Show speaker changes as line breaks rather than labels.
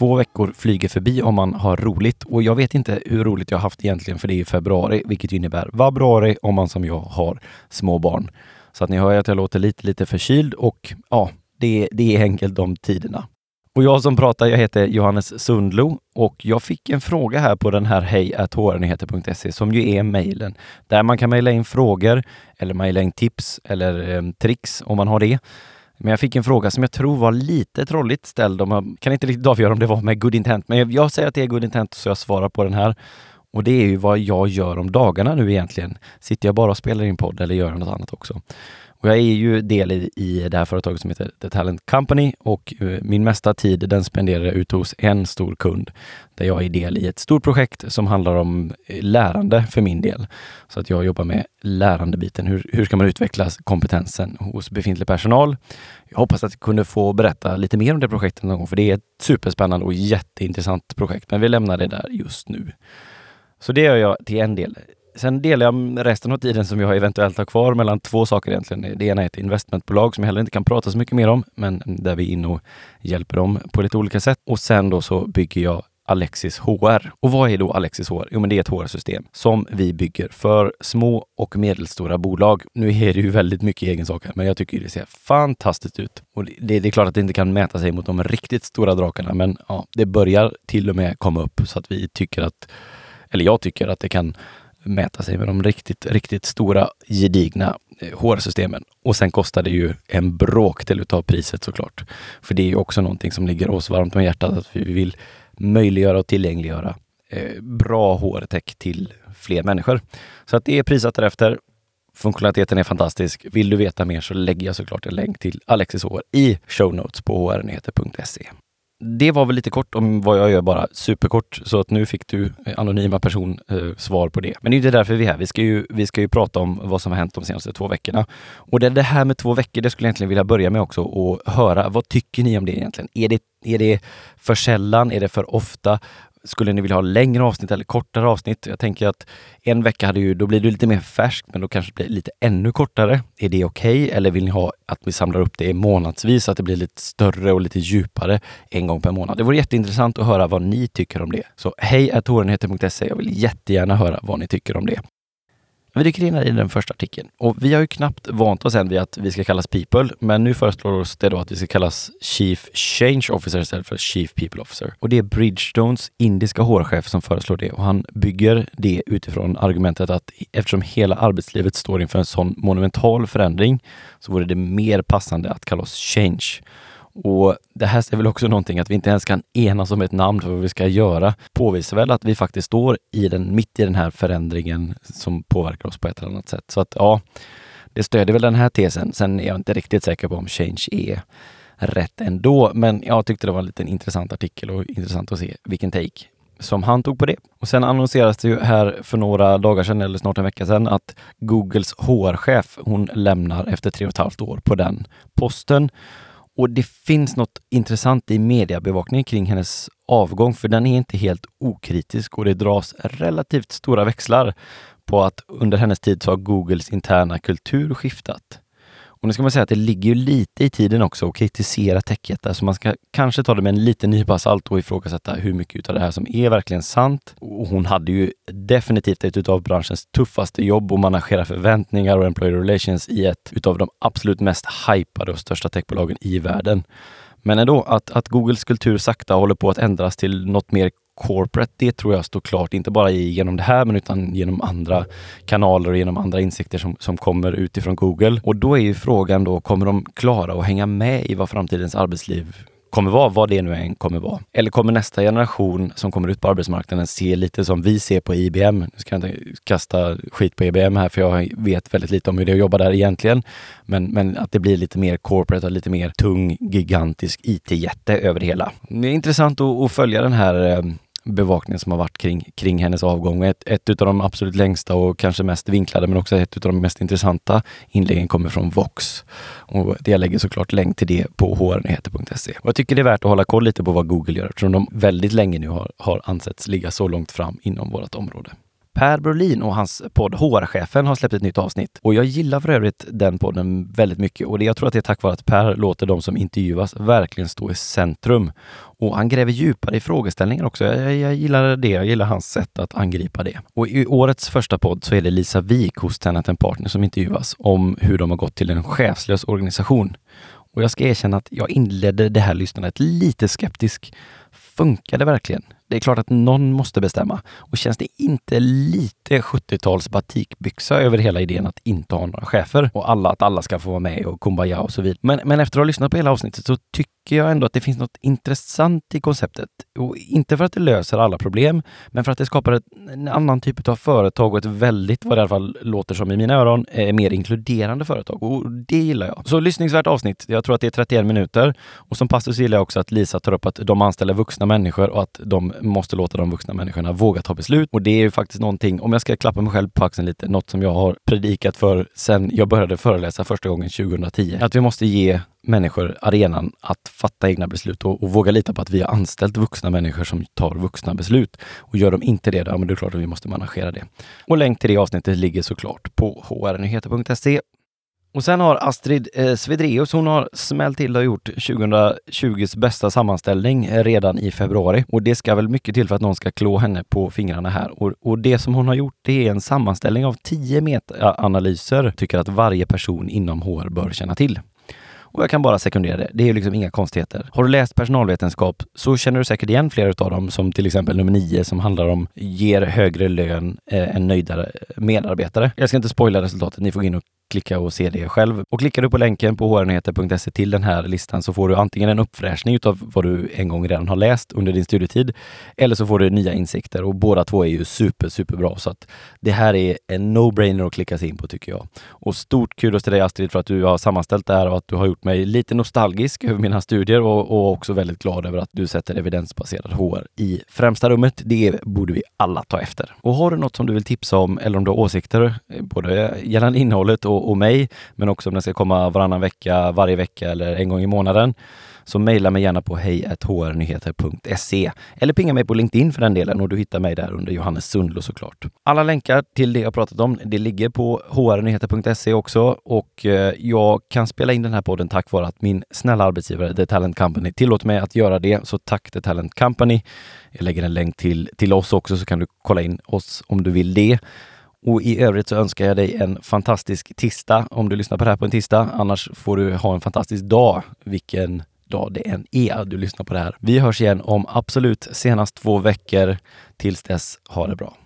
två veckor flyger förbi om man har roligt. Och jag vet inte hur roligt jag har haft egentligen för det är februari, vilket innebär vabruari om man som jag har små barn. Så att ni hör att jag låter lite, lite förkyld och ja, det, det är enkelt de tiderna. Och jag som pratar, jag heter Johannes Sundlo och jag fick en fråga här på den här hejathrnyheter.se som ju är mejlen där man kan mejla in frågor eller mejla in tips eller eh, tricks om man har det. Men jag fick en fråga som jag tror var lite trolligt ställd. Om jag kan inte riktigt avgöra om det var med good intent, men jag säger att det är good intent så jag svarar på den här. Och det är ju vad jag gör om dagarna nu egentligen. Sitter jag bara och spelar in podd eller gör jag något annat också? Och jag är ju del i, i det här företaget som heter The Talent Company och eh, min mesta tid den spenderar jag ute hos en stor kund där jag är del i ett stort projekt som handlar om eh, lärande för min del. Så att jag jobbar med lärandebiten. Hur, hur ska man utveckla kompetensen hos befintlig personal? Jag hoppas att jag kunde få berätta lite mer om det projektet någon gång, för det är ett superspännande och jätteintressant projekt. Men vi lämnar det där just nu. Så det gör jag till en del. Sen delar jag resten av tiden som jag eventuellt har kvar mellan två saker egentligen. Det ena är ett investmentbolag som jag heller inte kan prata så mycket mer om, men där vi är inne och hjälper dem på lite olika sätt. Och sen då så bygger jag Alexis HR. Och vad är då Alexis HR? Jo, men det är ett HR-system som vi bygger för små och medelstora bolag. Nu är det ju väldigt mycket egen sak här, men jag tycker det ser fantastiskt ut. Och det, det, är klart att det inte kan mäta sig mot de riktigt stora drakarna, men ja, det börjar till och med komma upp så att vi tycker att, eller jag tycker att det kan mäta sig med de riktigt, riktigt stora gedigna eh, HR-systemen. Och sen kostar det ju en bråkdel utav priset såklart. För det är ju också någonting som ligger oss varmt om hjärtat, att vi vill möjliggöra och tillgängliggöra eh, bra HR-tech till fler människor. Så att det är prissatt därefter. Funktionaliteten är fantastisk. Vill du veta mer så lägger jag såklart en länk till Alexis HR i show notes på hrnyheter.se det var väl lite kort om vad jag gör bara, superkort. Så att nu fick du, eh, anonyma person, eh, svar på det. Men det är inte därför vi är här. Vi ska, ju, vi ska ju prata om vad som har hänt de senaste två veckorna. Och det, det här med två veckor, det skulle jag egentligen vilja börja med också och höra. Vad tycker ni om det egentligen? Är det, är det för sällan? Är det för ofta? Skulle ni vilja ha längre avsnitt eller kortare avsnitt? Jag tänker att en vecka hade ju, då blir det lite mer färskt, men då kanske det blir lite ännu kortare. Är det okej? Okay? Eller vill ni ha att vi samlar upp det månadsvis, så att det blir lite större och lite djupare en gång per månad? Det vore jätteintressant att höra vad ni tycker om det. Så hej Jag vill jättegärna höra vad ni tycker om det. Vi dyker in i den första artikeln. Och vi har ju knappt vant oss än vid att vi ska kallas people, men nu föreslår oss det då att vi ska kallas Chief Change Officer istället för Chief People Officer. Och det är Bridgestones indiska HR-chef som föreslår det och han bygger det utifrån argumentet att eftersom hela arbetslivet står inför en sån monumental förändring så vore det mer passande att kalla oss Change. Och det här är väl också någonting att vi inte ens kan enas om ett namn för vad vi ska göra. Påvisar väl att vi faktiskt står i den, mitt i den här förändringen som påverkar oss på ett eller annat sätt. Så att ja, det stödjer väl den här tesen. Sen är jag inte riktigt säker på om change är rätt ändå. Men jag tyckte det var en liten intressant artikel och intressant att se vilken take som han tog på det. Och sen annonserades det ju här för några dagar sedan, eller snart en vecka sedan, att Googles HR-chef, hon lämnar efter tre och ett halvt år på den posten. Och det finns något intressant i mediebevakningen kring hennes avgång, för den är inte helt okritisk och det dras relativt stora växlar på att under hennes tid så har Googles interna kultur skiftat. Och nu ska man säga att det ligger ju lite i tiden också att kritisera techjättar, så alltså man ska kanske ta det med en liten nypa salt och ifrågasätta hur mycket av det här som är verkligen sant. Och hon hade ju definitivt ett utav branschens tuffaste jobb och managera förväntningar och employer relations i ett utav de absolut mest hypade och största techbolagen i världen. Men ändå, att, att Googles kultur sakta håller på att ändras till något mer corporate, det tror jag står klart, inte bara genom det här, men utan genom andra kanaler och genom andra insikter som, som kommer utifrån Google. Och då är ju frågan då, kommer de klara att hänga med i vad framtidens arbetsliv kommer vara, vad det nu än kommer vara. Eller kommer nästa generation som kommer ut på arbetsmarknaden se lite som vi ser på IBM? Nu ska jag inte kasta skit på IBM här, för jag vet väldigt lite om hur det är att jobba där egentligen. Men, men att det blir lite mer corporate och lite mer tung, gigantisk IT-jätte över det hela. Det är intressant att, att följa den här eh, bevakningen som har varit kring, kring hennes avgång. Ett, ett av de absolut längsta och kanske mest vinklade men också ett av de mest intressanta inläggen kommer från Vox. Och jag lägger såklart länk till det på hrnyheter.se. Jag tycker det är värt att hålla koll lite på vad Google gör eftersom de väldigt länge nu har, har ansetts ligga så långt fram inom vårt område. Per Brolin och hans podd HR-chefen har släppt ett nytt avsnitt. Och jag gillar för övrigt den podden väldigt mycket och det, jag tror att det är tack vare att Per låter de som intervjuas verkligen stå i centrum. Och han gräver djupare i frågeställningar också. Jag, jag, gillar det. Jag gillar hans sätt att angripa det. Och i årets första podd så är det Lisa Wik hos Tenant Partner som intervjuas om hur de har gått till en chefslös organisation. Och jag ska erkänna att jag inledde det här lyssnandet lite skeptisk. Funkar det verkligen? Det är klart att någon måste bestämma. Och känns det inte lite 70-tals batikbyxa över hela idén att inte ha några chefer och alla, att alla ska få vara med och kumbaya och så vidare. Men, men efter att ha lyssnat på hela avsnittet så tycker jag ändå att det finns något intressant i konceptet. Och inte för att det löser alla problem, men för att det skapar ett, en annan typ av företag och ett väldigt, vad det i alla fall låter som i mina öron, eh, mer inkluderande företag. Och det gillar jag. Så lyssningsvärt avsnitt. Jag tror att det är 31 minuter. Och som passus gillar jag också att Lisa tar upp att de anställer vuxna människor och att de måste låta de vuxna människorna våga ta beslut. Och det är ju faktiskt någonting, om jag ska klappa mig själv på axeln lite, något som jag har predikat för sedan jag började föreläsa första gången 2010. Att vi måste ge människor arenan att fatta egna beslut och, och, våga lita på att vi har anställt vuxna människor som tar vuxna beslut. Och gör de inte det, ja, men det är klart att vi måste managera det. Och länk till det avsnittet ligger såklart på hrnyheter.se. Och sen har Astrid eh, Svedreus, hon har smält till och gjort 2020s bästa sammanställning eh, redan i februari. Och det ska väl mycket till för att någon ska klå henne på fingrarna här. Och, och det som hon har gjort, det är en sammanställning av tio metaanalyser tycker att varje person inom HR bör känna till. Och jag kan bara sekundera det. Det är liksom inga konstigheter. Har du läst personalvetenskap så känner du säkert igen flera av dem, som till exempel nummer nio som handlar om ger högre lön eh, än nöjdare eh, medarbetare. Jag ska inte spoila resultatet. Ni får gå in och klicka och se det själv. Och klickar du på länken på hrnyheter.se till den här listan så får du antingen en uppfräschning av vad du en gång redan har läst under din studietid eller så får du nya insikter och båda två är ju super, superbra. Så att det här är en no-brainer att klicka sig in på tycker jag. Och stort kudos till dig Astrid för att du har sammanställt det här och att du har gjort mig lite nostalgisk över mina studier och, och också väldigt glad över att du sätter evidensbaserad HR i främsta rummet. Det borde vi alla ta efter. Och har du något som du vill tipsa om eller om du har åsikter, eh, både gällande innehållet och och, mig, men också om den ska komma varannan vecka, varje vecka eller en gång i månaden. Så mejla mig gärna på hejhrnyheter.se eller pinga mig på LinkedIn för den delen och du hittar mig där under Johannes Sundlo såklart. Alla länkar till det jag pratat om, det ligger på hrnyheter.se också och eh, jag kan spela in den här podden tack vare att min snälla arbetsgivare The Talent Company tillåter mig att göra det. Så tack The Talent Company. Jag lägger en länk till, till oss också så kan du kolla in oss om du vill det. Och i övrigt så önskar jag dig en fantastisk tisdag om du lyssnar på det här på en tisdag. Annars får du ha en fantastisk dag, vilken dag det än är du lyssnar på det här. Vi hörs igen om absolut senast två veckor. Tills dess, ha det bra.